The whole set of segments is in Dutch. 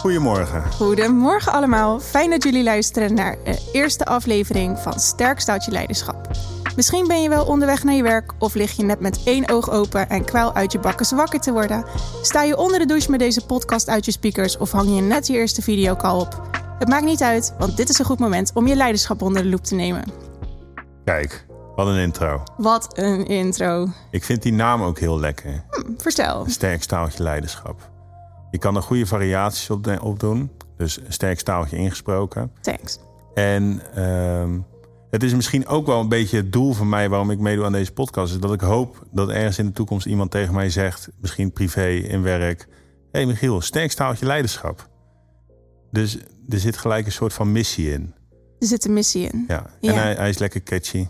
Goedemorgen. Goedemorgen allemaal. Fijn dat jullie luisteren naar de eerste aflevering van Sterk Stoutje Leiderschap. Misschien ben je wel onderweg naar je werk of lig je net met één oog open en kwel uit je bakken wakker te worden. Sta je onder de douche met deze podcast uit je speakers of hang je net je eerste videocall op. Het maakt niet uit, want dit is een goed moment om je leiderschap onder de loep te nemen. Kijk, wat een intro. Wat een intro. Ik vind die naam ook heel lekker. Hm, vertel. Sterk staaltje leiderschap. Je kan er goede variaties op, de- op doen. Dus een sterk staaltje ingesproken. Thanks. En ehm, het is misschien ook wel een beetje het doel van mij waarom ik meedoe aan deze podcast. Is dat ik hoop dat ergens in de toekomst iemand tegen mij zegt, misschien privé, in werk. Hé hey Michiel, sterk staaltje leiderschap. Dus er zit gelijk een soort van missie in. Er zit een missie in. Ja. Ja. En hij, hij is lekker catchy.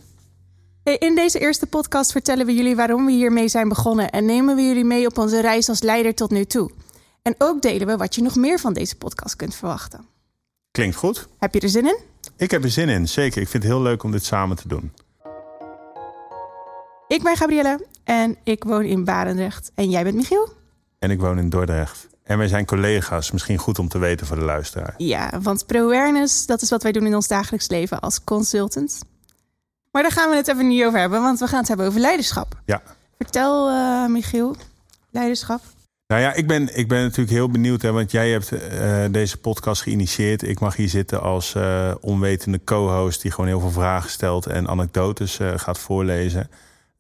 In deze eerste podcast vertellen we jullie waarom we hiermee zijn begonnen en nemen we jullie mee op onze reis als leider tot nu toe. En ook delen we wat je nog meer van deze podcast kunt verwachten. Klinkt goed. Heb je er zin in? Ik heb er zin in, zeker. Ik vind het heel leuk om dit samen te doen. Ik ben Gabrielle en ik woon in Barendrecht. En jij bent Michiel? En ik woon in Dordrecht. En wij zijn collega's, misschien goed om te weten voor de luisteraar. Ja, want pro-awareness, dat is wat wij doen in ons dagelijks leven als consultant. Maar daar gaan we het even niet over hebben, want we gaan het hebben over leiderschap. Ja. Vertel, eh, Michiel, leiderschap. Nou ja, ik ben, ik ben natuurlijk heel benieuwd, hè, want jij hebt eh, deze podcast geïnitieerd. Ik mag hier zitten als eh, onwetende co-host die gewoon heel veel vragen stelt en anekdotes eh, gaat voorlezen.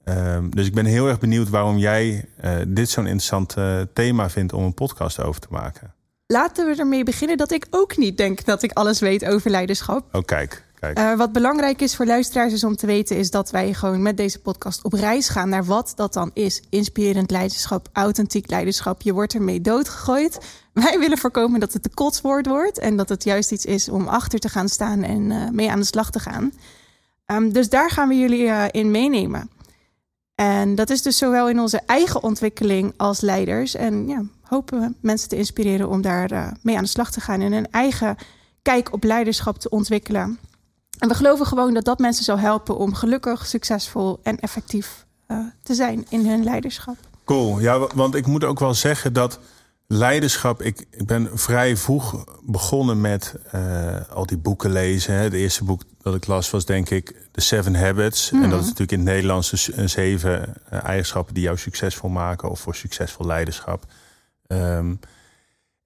Ehm, dus ik ben heel erg benieuwd waarom jij dit zo'n interessant thema vindt om een podcast over te maken. Laten we ermee beginnen dat ik ook niet denk dat ik alles weet over leiderschap. Oh, kijk, Eh, wat belangrijk is voor luisteraars is om te weten, is dat wij gewoon met deze podcast op reis gaan naar wat dat dan is. Inspirerend leiderschap, authentiek leiderschap. Je wordt ermee doodgegooid. Wij willen voorkomen dat het een kotswoord wordt en dat het juist iets is om achter te gaan staan en eh, mee aan de slag te gaan. Ehm, dus daar gaan we jullie eh, in meenemen. En dat is dus zowel in onze eigen ontwikkeling als leiders. En ja, hopen we mensen te inspireren om daar mee aan de slag te gaan en een eigen kijk op leiderschap te ontwikkelen. En we geloven gewoon dat dat mensen zal helpen om gelukkig, succesvol en effectief eh, te zijn in hun leiderschap. Cool. Ja, wa- want ik moet ook wel zeggen dat leiderschap. Ik, ik ben vrij vroeg begonnen met eh, al die boeken lezen. Hè. Het eerste boek dat ik las was, denk ik, The Seven Habits. En dat is natuurlijk in het Nederlands dus een zeven eh, eigenschappen die jou succesvol maken of voor succesvol leiderschap. Ehm,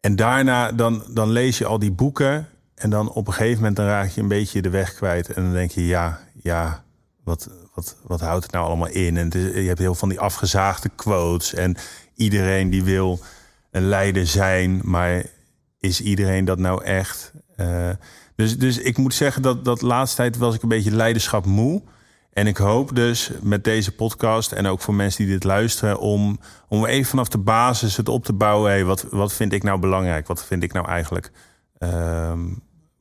en daarna dan, dan lees je al die boeken. En dan op een gegeven moment dan raak je een beetje de weg kwijt. En dan denk je, ja, ja, wat, wat, wat houdt het nou allemaal in? En je hebt heel van die afgezaagde quotes. En iedereen die wil een leider zijn, maar is iedereen dat nou echt? Eh, dus, dus ik moet zeggen dat, dat de laatste tijd was ik een beetje leiderschap moe. En ik hoop dus met deze podcast en ook voor mensen die dit luisteren, om, om even vanaf de basis het op te bouwen. Hey, wat, wat vind ik nou belangrijk? Wat vind ik nou eigenlijk? ehm,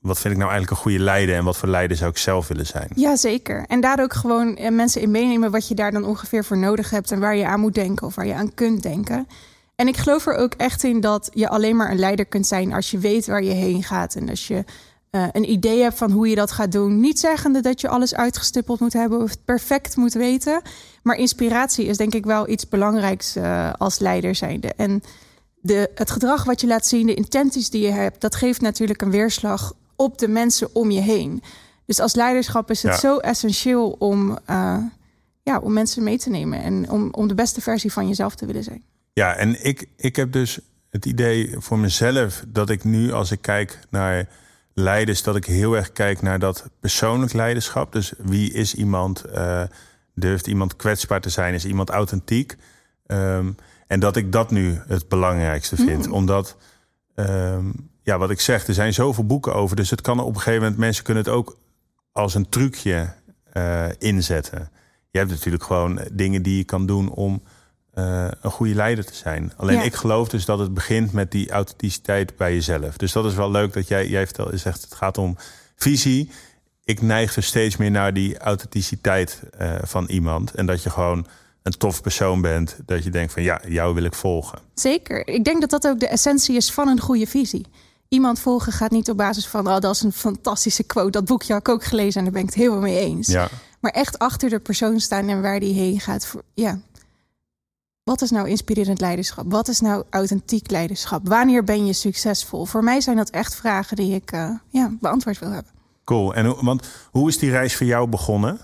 wat vind ik nou eigenlijk een goede leider en wat voor leider zou ik zelf willen zijn? Jazeker. En daar ook gewoon eh, mensen in meenemen wat je daar dan ongeveer voor nodig hebt en waar je aan moet denken of waar je aan kunt denken. En ik geloof er ook echt in dat je alleen maar een leider kunt zijn als je weet waar je heen gaat en als je eh, een idee hebt van hoe je dat gaat doen. Niet zeggende dat je alles uitgestippeld moet hebben of perfect moet weten. Maar inspiratie is denk ik wel iets belangrijks eh, als leider zijnde. En de, het gedrag wat je laat zien, de intenties die je hebt, dat geeft natuurlijk een weerslag op de mensen om je heen. Dus als leiderschap is het Ja. zo essentieel om, eh, ja, om mensen mee te nemen en om, om de beste versie van jezelf te willen zijn. Ja, en ik, ik heb dus het idee voor mezelf dat ik nu, als ik kijk naar leiders, dat ik heel erg kijk naar dat persoonlijk leiderschap. Dus wie is iemand? eh, durft iemand kwetsbaar te zijn? Is iemand authentiek? Ehm, en dat ik dat nu het belangrijkste vind. Omdat, ehm, ja, wat ik zeg, er zijn zoveel boeken over. Dus het kan op een gegeven moment, mensen kunnen het ook als een trucje eh, inzetten. Je hebt natuurlijk gewoon dingen die je kan doen om eh, een goede leider te zijn. Alleen Ja. ik geloof dus dat het begint met die authenticiteit bij jezelf. Dus dat is wel leuk dat jij, jij vertelt, zegt het gaat om visie. Ik neig dus steeds meer naar die authenticiteit eh, van iemand. En dat je gewoon een tof persoon bent. Dat je denkt van ja, jou wil ik volgen. Zeker. Ik denk dat dat ook de essentie is van een goede visie. Iemand volgen gaat niet op basis van, oh, dat is een fantastische quote. Dat boekje had ik ook gelezen en daar ben ik het heel mee eens. Ja, Maar echt achter de persoon staan en waar die heen gaat. Voor, ja. wat is nou inspirerend leiderschap? Wat is nou authentiek leiderschap? Wanneer ben je succesvol? Voor mij zijn dat echt vragen die ik uh, ja, beantwoord wil hebben. Cool. En want hoe is die reis voor jou begonnen?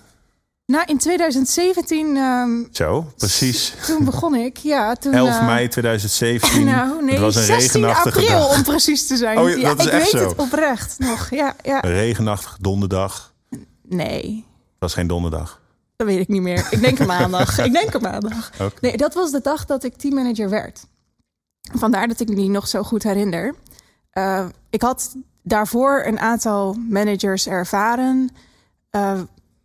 Nou, in 2017. Um, Zo, precies. Toen begon ik, ja. Toen, 11 uh, mei 2017. nou, nee, het was een 16 regenachtige april dag. om precies te zijn. Oh, ja, dat is ik echt weet zo. het oprecht nog. Ja, ja. Een regenachtige donderdag. Nee, Het was geen donderdag. dat weet ik niet meer. Ik denk een maandag. ik denk een maandag. Nee, dat was de dag dat ik teammanager werd. Vandaar dat ik me die nog zo goed herinner. Uh, ik had daarvoor een aantal managers ervaren uh,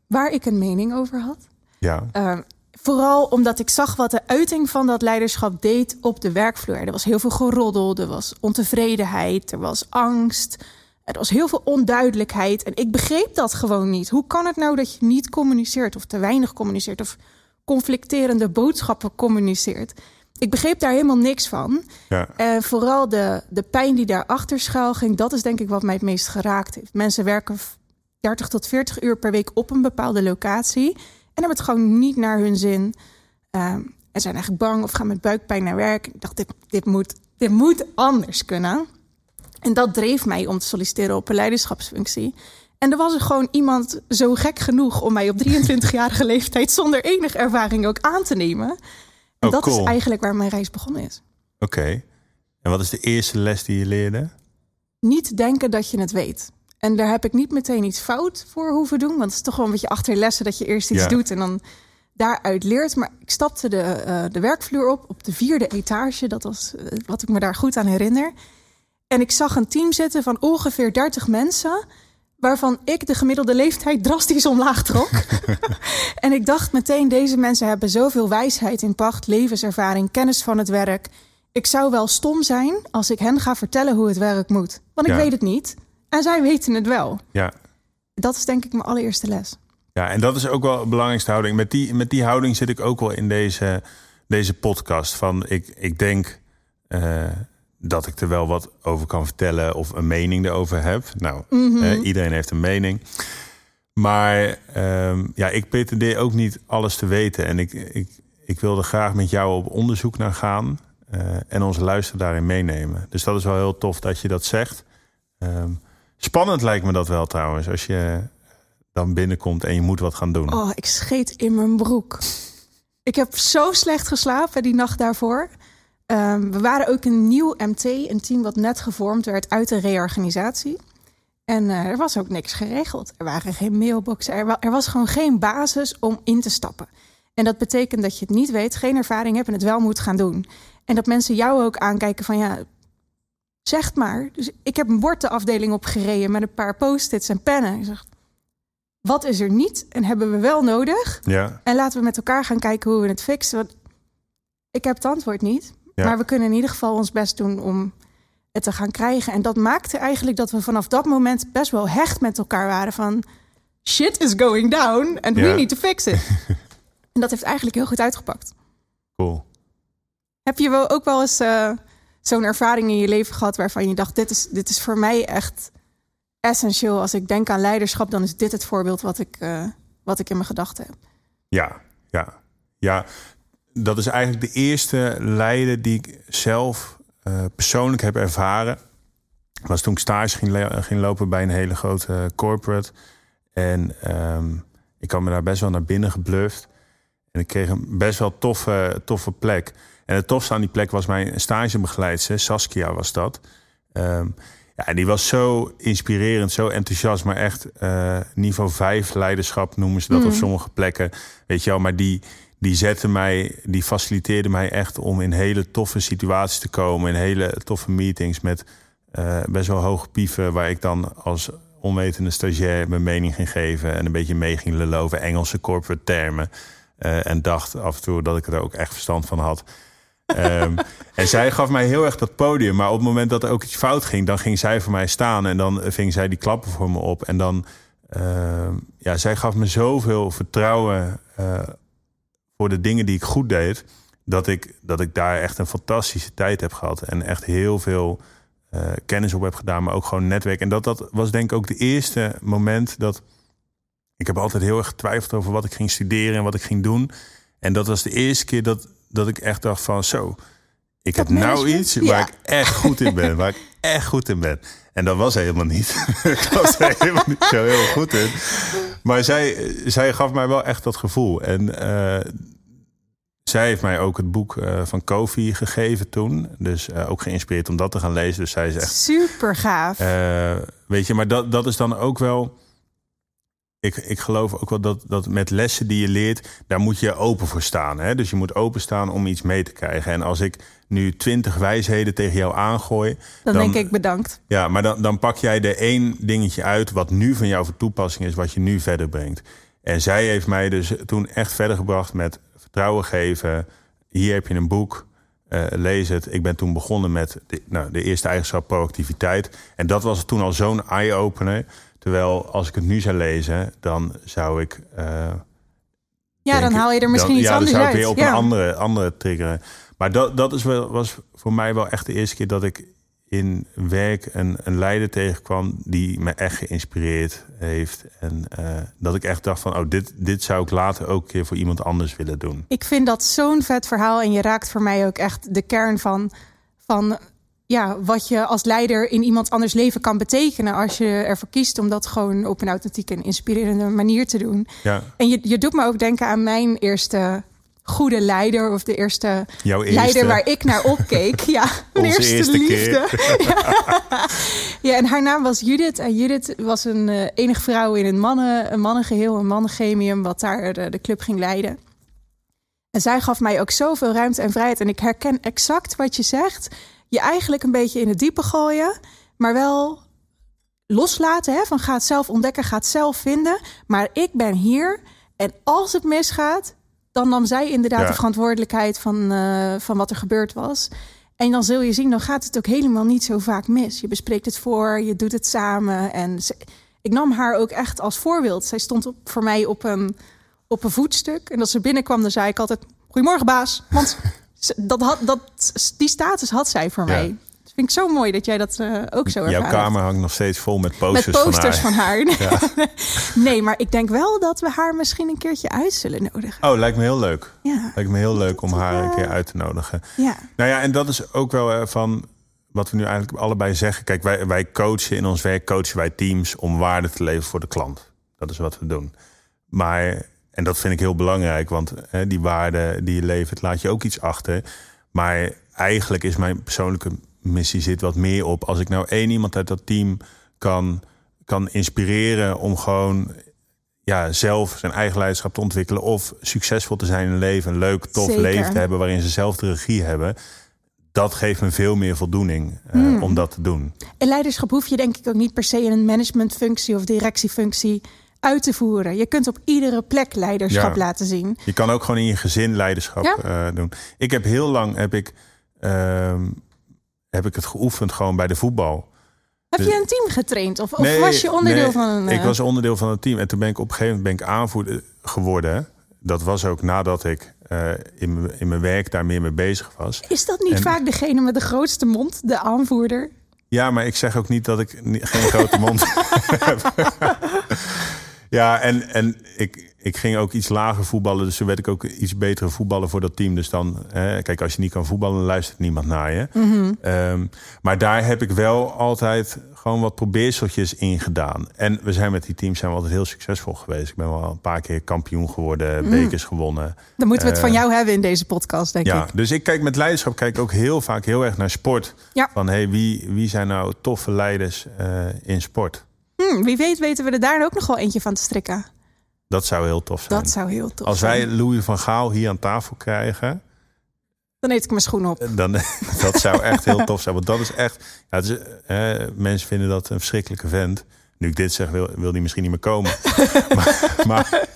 waar ik een mening over had. Ja. Uh, vooral omdat ik zag wat de uiting van dat leiderschap deed op de werkvloer. Er was heel veel geroddel, er was ontevredenheid, er was angst, er was heel veel onduidelijkheid. En ik begreep dat gewoon niet. Hoe kan het nou dat je niet communiceert of te weinig communiceert of conflicterende boodschappen communiceert? Ik begreep daar helemaal niks van. Ja. En vooral de, de pijn die daarachter schuil ging, dat is denk ik wat mij het meest geraakt heeft. Mensen werken 30 tot 40 uur per week op een bepaalde locatie en hebben het gewoon niet naar hun zin. Um, en zijn eigenlijk bang of gaan met buikpijn naar werk. Ik dacht, dit, dit, moet, dit moet anders kunnen. En dat dreef mij om te solliciteren op een leiderschapsfunctie. En er was er gewoon iemand zo gek genoeg om mij op 23-jarige leeftijd zonder enige ervaring ook aan te nemen. En Oh, dat cool. is eigenlijk waar mijn reis begonnen is. Oké. En wat is de eerste les die je leerde? Niet denken dat je het weet. En daar heb ik niet meteen iets fout voor hoeven doen. Want het is toch wel een beetje achter lessen dat je eerst iets Ja. doet en dan daaruit leert. Maar ik stapte de, eh, de werkvloer op, op de vierde etage. Dat was eh, wat ik me daar goed aan herinner. En ik zag een team zitten van ongeveer 30 mensen. Waarvan ik de gemiddelde leeftijd drastisch omlaag trok. en ik dacht meteen, deze mensen hebben zoveel wijsheid in pacht, levenservaring, kennis van het werk. Ik zou wel stom zijn als ik hen ga vertellen hoe het werk moet. Want ik Ja. weet het niet. En zij weten het wel. Ja. Dat is denk ik mijn allereerste les. Ja, en dat is ook wel de belangrijkste houding. Met die, met die houding zit ik ook wel in deze, deze podcast. Van ik, ik denk eh, dat ik er wel wat over kan vertellen of een mening erover heb. Nou, eh, iedereen heeft een mening. Maar ehm, ja, ik pretendeer ook niet alles te weten. En ik, ik, ik wilde graag met jou op onderzoek naar gaan. eh, en onze luister daarin meenemen. Dus dat is wel heel tof dat je dat zegt. Ehm, spannend lijkt me dat wel trouwens. Als je dan binnenkomt en je moet wat gaan doen. Oh, ik scheet in mijn broek. Ik heb zo slecht geslapen die nacht daarvoor. Ehm, we waren ook een nieuw MT, een team wat net gevormd werd uit de reorganisatie. En eh, er was ook niks geregeld. Er waren geen mailboxen. Er, er was gewoon geen basis om in te stappen. En dat betekent dat je het niet weet, geen ervaring hebt en het wel moet gaan doen. En dat mensen jou ook aankijken van ja, zeg maar. Dus ik heb een bord de afdeling opgereden met een paar post-its en pennen. Ik zeg, wat is er niet en hebben we wel nodig? Ja, En laten we met elkaar gaan kijken hoe we het fixen. Want ik heb het antwoord niet. Ja. Maar we kunnen in ieder geval ons best doen om het te gaan krijgen. En dat maakte eigenlijk dat we vanaf dat moment best wel hecht met elkaar waren van shit is going down and we need to fix it. en dat heeft eigenlijk heel goed uitgepakt. cool. Heb je wel ook wel eens eh, zo'n ervaring in je leven gehad waarvan je dacht: dit is, dit is voor mij echt essentieel. Als ik denk aan leiderschap, dan is dit het voorbeeld wat ik, eh, wat ik in mijn gedachten heb. Ja, ja, ja. Dat is eigenlijk de eerste leider die ik zelf eh, persoonlijk heb ervaren. Was toen ik stage ging, lopen bij een hele grote corporate. En ehm, ik had me daar best wel naar binnen gebluft. En ik kreeg een best wel toffe, toffe plek. En het tofste aan die plek was mijn stagebegeleidster, Saskia was dat. Ehm, ja, en die was zo inspirerend, zo enthousiast, maar echt eh, niveau 5 leiderschap noemen ze dat op sommige plekken. Weet je wel, maar die, die zette mij, die faciliteerde mij echt om in hele toffe situaties te komen, in hele toffe meetings met eh, best wel hoge pieven, waar ik dan als onwetende stagiair mijn mening ging geven en een beetje mee ging lullen over Engelse corporate termen. Eh, en dacht af en toe dat ik er ook echt verstand van had. Ehm, en zij gaf mij heel erg dat podium. Maar op het moment dat er ook iets fout ging, dan ging zij voor mij staan. En dan ving zij die klappen voor me op. En dan, ehm, ja, zij gaf me zoveel vertrouwen eh, voor de dingen die ik goed deed. Dat ik, dat ik daar echt een fantastische tijd heb gehad. En echt heel veel eh, kennis op heb gedaan, maar ook gewoon netwerk. En dat, dat was denk ik ook de eerste moment dat... Ik heb altijd heel erg getwijfeld over wat ik ging studeren en wat ik ging doen. En dat was de eerste keer dat, dat ik echt dacht van zo, ik Dat heb nou iets ja. waar ik echt goed in ben. Waar ik echt goed in ben. En dat was helemaal niet. ik was er helemaal niet zo heel goed in. Maar zij, zij gaf mij wel echt dat gevoel. En eh, zij heeft mij ook het boek eh, van Kofi gegeven toen. Dus eh, ook geïnspireerd om dat te gaan lezen. Dus zij is echt Super gaaf. weet je, maar dat, dat is dan ook wel. Ik, ik geloof ook wel dat, dat met lessen die je leert, daar moet je open voor staan. Hè? Dus je moet openstaan om iets mee te krijgen. En als ik nu twintig wijsheden tegen jou aangooi, dan, dan- denk ik bedankt. ja, maar dan, dan pak jij er één dingetje uit wat nu van jou voor toepassing is, wat je nu verder brengt. En zij heeft mij dus toen echt verder gebracht met vertrouwen geven. Hier heb je een boek, eh, lees het. Ik ben toen begonnen met de, nou, de eerste eigenschap proactiviteit. En dat was toen al zo'n eye-opener. Terwijl als ik het nu zou lezen, dan zou ik. eh, Ja, dan haal je er misschien dan, iets ja, anders dan zou uit. ik weer op ja. een andere, andere triggeren. Maar dat, dat is wel, was voor mij wel echt de eerste keer dat ik in werk een, een leider tegenkwam die me echt geïnspireerd heeft. En eh, dat ik echt dacht van, oh, dit, dit zou ik later ook een keer voor iemand anders willen doen. Ik vind dat zo'n vet verhaal. En je raakt voor mij ook echt de kern van, van ja, wat je als leider in iemand anders leven kan betekenen. Als je ervoor kiest om dat gewoon op een authentieke en inspirerende manier te doen. Ja, En je, je doet me ook denken aan mijn eerste goede leider. Of de eerste, leider waar ik naar opkeek. Ja, mijn eerste, eerste liefde. Ja. ja, en haar naam was Judith. En Judith was een eh, enige vrouw in een, mannen, een mannengeheel, een mannengemium, wat daar de, de club ging leiden. En zij gaf mij ook zoveel ruimte en vrijheid. En ik herken exact wat je zegt. Je eigenlijk een beetje in het diepe gooien, maar wel loslaten. Hè? Van ga het zelf ontdekken, ga het zelf vinden. Maar ik ben hier. En als het misgaat, dan nam zij inderdaad Ja. de verantwoordelijkheid van, eh, van wat er gebeurd was. En dan zul je zien, dan gaat het ook helemaal niet zo vaak mis. Je bespreekt het voor, je doet het samen. En ze- ik nam haar ook echt als voorbeeld. Zij stond op, voor mij op een, op een voetstuk. En als ze binnenkwam, dan zei ik altijd... Goedemorgen, baas. Want dat had, dat, die status had zij voor Ja. mij. Dat vind ik zo mooi dat jij dat eh, ook zo Jouw ervaren kamer hangt nog steeds vol met posters, met posters van van haar. haar. nee, maar ik denk wel dat we haar misschien een keertje uit zullen nodigen. Oh, lijkt me heel leuk. Ja, Lijkt me heel leuk om Dat, haar een keer uit te nodigen. ja. Nou ja, en dat is ook wel eh, van wat we nu eigenlijk allebei zeggen. Kijk, wij, wij coachen in ons werk, coachen wij teams om waarde te leveren voor de klant. Dat is wat we doen. Maar, en dat vind ik heel belangrijk, want hè, die waarde die je levert, laat je ook iets achter. Maar eigenlijk is mijn persoonlijke missie zit wat meer op. Als ik nou één iemand uit dat team kan, kan inspireren om gewoon ja, zelf zijn eigen leiderschap te ontwikkelen. Of succesvol te zijn in leven, een leuk, tof Zeker. leven te hebben waarin ze zelf de regie hebben. Dat geeft me veel meer voldoening eh, Hmm. om dat te doen. En leiderschap hoef je denk ik ook niet per se in een managementfunctie of directiefunctie uit te voeren. Je kunt op iedere plek leiderschap Ja. laten zien. Je kan ook gewoon in je gezin leiderschap Ja. eh, doen. Ik heb heel lang heb ik, ehm, heb ik het geoefend gewoon bij de voetbal. Heb Dus- je een team getraind? Of, was je onderdeel nee, van een... Ik eh, was onderdeel van het team. En toen ben ik op een gegeven moment ben ik aanvoerder geworden. Dat was ook nadat ik eh, in, mijn- in mijn werk daar meer mee bezig was. Is dat niet en- vaak degene met de grootste mond, de aanvoerder? Ja, maar ik zeg ook niet dat ik geen grote mond heb. Ja, en, en ik, ik ging ook iets lager voetballen. Dus toen werd ik ook iets betere voetballer voor dat team. Dus dan, hè, kijk, als je niet kan voetballen, luistert niemand naar je. Ehm, maar daar heb ik wel altijd gewoon wat probeerseltjes in gedaan. En we zijn met die teams zijn we altijd heel succesvol geweest. Ik ben wel een paar keer kampioen geworden, bekers gewonnen. Dan moeten we het van jou hebben in deze podcast, denk Ja, ik. dus ik kijk met leiderschap kijk ook heel vaak heel erg naar sport. Ja. Van hey, wie, wie zijn nou toffe leiders eh, in sport? Hm, wie weet weten we er daar ook nog wel eentje van te strikken. Dat zou heel tof zijn. Dat zou heel tof Als zijn. wij Louis van Gaal hier aan tafel krijgen, Dan eet ik mijn schoen op. dan dat zou echt heel tof zijn. Want dat is echt. Ja, is, eh, mensen vinden dat een verschrikkelijke vent. Nu ik dit zeg, wil, wil die misschien niet meer komen. maar, maar,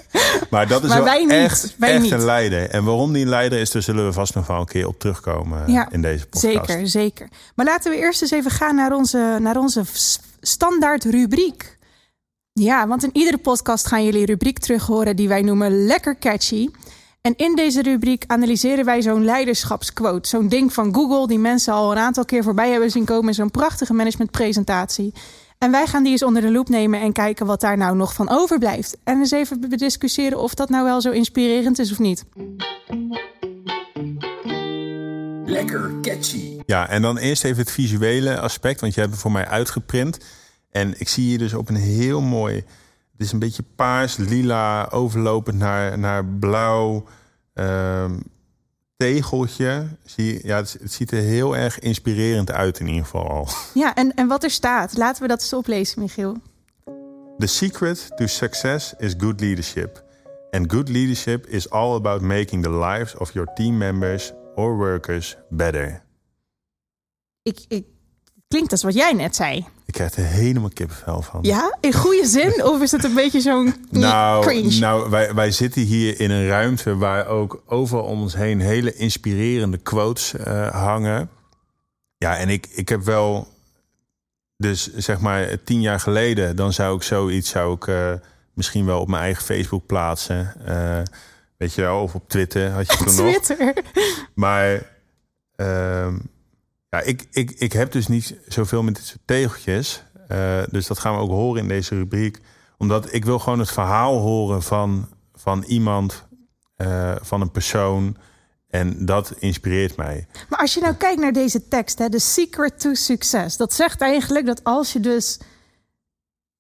maar dat is Maar wel wij niet. echt, Wij echt niet. een leider. En waarom die een leider is, daar zullen we vast nog wel een keer op terugkomen eh, Ja, in deze podcast. Zeker, zeker. Maar laten we eerst eens even gaan naar onze, naar onze standaard rubriek. Ja, want in iedere podcast gaan jullie rubriek terug horen die wij noemen Lekker Catchy. En in deze rubriek analyseren wij zo'n leiderschapsquote. Zo'n ding van Google die mensen al een aantal keer voorbij hebben zien komen. in Zo'n prachtige managementpresentatie. En wij gaan die eens onder de loep nemen en kijken wat daar nou nog van overblijft. En eens even bediscussiëren of dat nou wel zo inspirerend is of niet. Lekker catchy. Ja, en dan eerst even het visuele aspect, want je hebt het voor mij uitgeprint. En ik zie hier dus op een heel mooi, het is een beetje paars, lila, overlopend naar, naar blauw ehm, tegeltje. Zie, ja, het, het ziet er heel erg inspirerend uit in ieder geval al. Ja, en, en wat er staat, laten we dat eens oplezen, Michiel. The secret to success is good leadership. And good leadership is all about making the lives of your team members or workers better. Ik, ik, klinkt als wat jij net zei. Ik krijg er helemaal kippenvel van. Ja, in goede zin? of is het een beetje zo'n Nou, cringe? nou wij, wij zitten hier in een ruimte waar ook overal om ons heen hele inspirerende quotes eh, hangen. Ja, en ik, ik heb wel, dus zeg maar tien jaar geleden, dan zou ik zoiets zou ik, eh, misschien wel op mijn eigen Facebook plaatsen. Eh, weet je wel, of op Twitter had je toen nog. Twitter. Maar ehm, ja, ik, ik, ik heb dus niet zoveel met dit soort tegeltjes. Eh, dus dat gaan we ook horen in deze rubriek. Omdat ik wil gewoon het verhaal horen van, van iemand, eh, van een persoon. En dat inspireert mij. Maar als je nou kijkt naar deze tekst, hè, The Secret to Success, dat zegt eigenlijk dat als je dus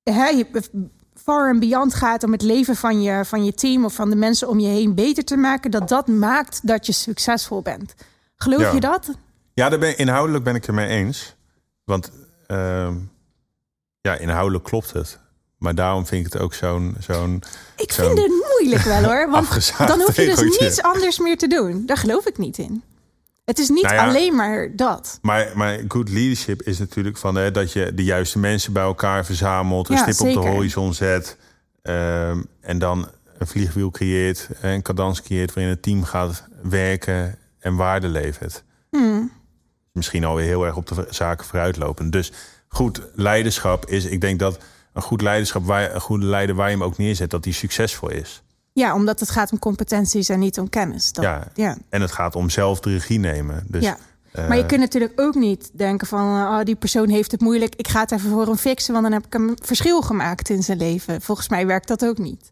hè, je far and beyond gaat om het leven van je, van je team of van de mensen om je heen beter te maken, dat dat maakt dat je succesvol bent. Geloof Ja. je dat? Ja, daar ben, inhoudelijk ben ik het mee eens. Want ehm, ja, inhoudelijk klopt het. Maar daarom vind ik het ook zo'n... zo'n Ik Zo'n vind het moeilijk wel hoor. Want dan hoef je dus tegeltje. niets anders meer te doen. Daar geloof ik niet in. Het is niet Nou ja. alleen maar dat. Maar, maar good leadership is natuurlijk van hè, dat je de juiste mensen bij elkaar verzamelt, een Ja, stip op de horizon zet ehm, en dan een vliegwiel creëert, een cadans creëert waarin het team gaat werken en waarde levert. Hmm. Misschien alweer heel erg op de zaken vooruitlopen. Dus goed leiderschap is, ik denk dat een goed leiderschap, waar, een goede leider waar je hem ook neerzet, dat die succesvol is. Ja, omdat het gaat om competenties en niet om kennis. Dat, Ja. ja. En het gaat om zelf de regie nemen. Dus, ja. eh, Maar je kunt natuurlijk ook niet denken van... oh, die persoon heeft het moeilijk, ik ga het even voor hem fixen... want dan heb ik een verschil gemaakt in zijn leven. Volgens mij werkt dat ook niet.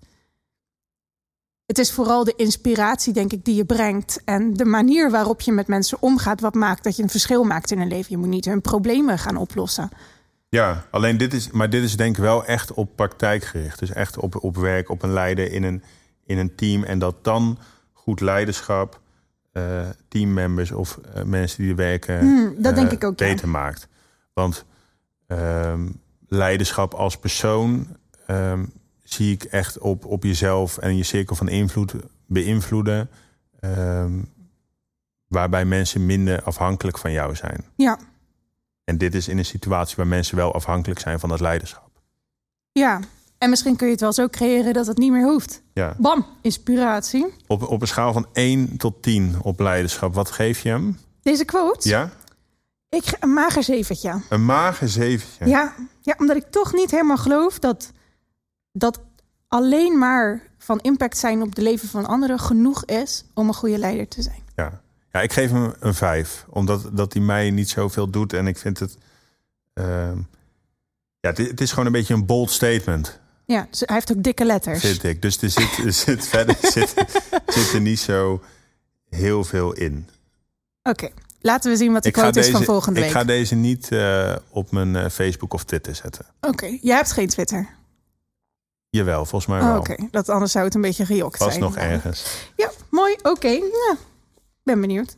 Het is vooral de inspiratie, denk ik, die je brengt... en de manier waarop je met mensen omgaat... wat maakt dat je een verschil maakt in hun leven. Je moet niet hun problemen gaan oplossen. Ja, alleen dit is, maar dit is denk ik wel echt op praktijk gericht. Dus echt op, op werk, op een leider in een, in een team. En dat dan goed leiderschap, eh, teammembers of eh, mensen die er werken, Hmm, dat denk eh, ik ook, ja. beter maakt. Want ehm, leiderschap als persoon ehm, zie ik echt op, op jezelf en je cirkel van invloed beïnvloeden. ehm, waarbij mensen minder afhankelijk van jou zijn. Ja, En dit is in een situatie waar mensen wel afhankelijk zijn van dat leiderschap. ja. En misschien kun je het wel zo creëren dat het niet meer hoeft. Ja. Bam, inspiratie. Op, op een schaal van 1 tot 10 op leiderschap, wat geef je hem? Deze quote? Ja? Ik een mager zeventje. Een mager zeventje. Ja, ja, omdat ik toch niet helemaal geloof dat dat alleen maar van impact zijn op de leven van anderen genoeg is om een goede leider te zijn. Ja. Ja, ik geef hem een 5. Omdat dat hij mij niet zoveel doet. En ik vind het... ehm, ja, het, het is gewoon een beetje een bold statement, Ja, dus hij heeft ook dikke letters. vind ik. Dus er zit, er zit verder zit, zit er niet zo heel veel in. Oké, laten we zien wat de Ik quote is deze, van volgende ik week. ga deze niet eh, op mijn eh, Facebook of Twitter zetten. Oké, jij hebt geen Twitter. Jawel, volgens mij Oh, wel. Oké, dat anders zou het een beetje gejokt Was zijn. nog Nou, ergens. Ja, mooi. Oké, ja, ben benieuwd.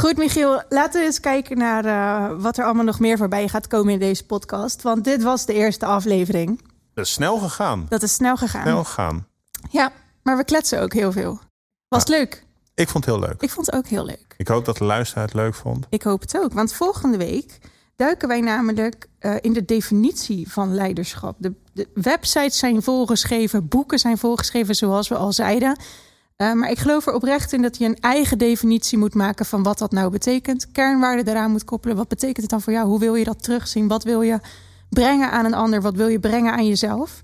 Goed, Michiel, laten we eens kijken naar eh, wat er allemaal nog meer voorbij gaat komen in deze podcast. Want dit was de eerste aflevering. Dat is snel gegaan. Dat is snel gegaan. Snel gegaan. Ja, maar we kletsen ook heel veel. Was het leuk? Ik vond het heel leuk. Ik vond het ook heel leuk. Ik hoop dat de luisteraar het leuk vond. Ik hoop het ook. Want volgende week duiken wij namelijk eh, in de definitie van leiderschap. De, de websites zijn volgeschreven, boeken zijn volgeschreven, zoals we al zeiden. Eh, maar ik geloof er oprecht in dat je een eigen definitie moet maken van wat dat nou betekent. Kernwaarden eraan moet koppelen. Wat betekent het dan voor jou? Hoe wil je dat terugzien? Wat wil je brengen aan een ander? Wat wil je brengen aan jezelf?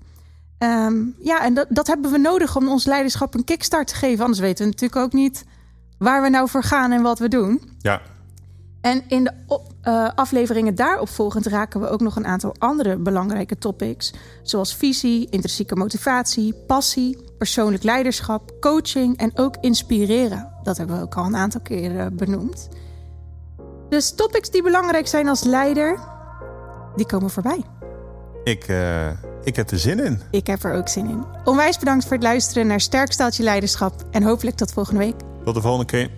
Ehm, ja, en dat, dat hebben we nodig om ons leiderschap een kickstart te geven. Anders weten we natuurlijk ook niet waar we nou voor gaan en wat we doen. Ja, En in de uh, afleveringen daarop volgend raken we ook nog een aantal andere belangrijke topics, zoals visie, intrinsieke motivatie, passie, persoonlijk leiderschap, coaching en ook inspireren. Dat hebben we ook al een aantal keren benoemd. Dus topics die belangrijk zijn als leider, die komen voorbij. Ik, uh, ik heb er zin in. Ik heb er ook zin in. Onwijs bedankt voor het luisteren naar Sterk Staaltje Leiderschap en hopelijk tot volgende week. Tot de volgende keer.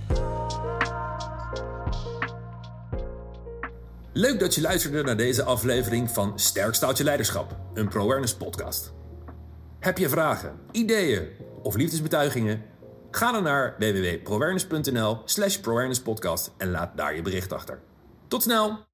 Leuk dat je luisterde naar deze aflevering van Sterk Staaltje Leiderschap, een ProAwareness podcast. Heb je vragen, ideeën of liefdesbetuigingen? Ga dan naar www.proawareness.nl slash en laat daar je bericht achter. Tot snel!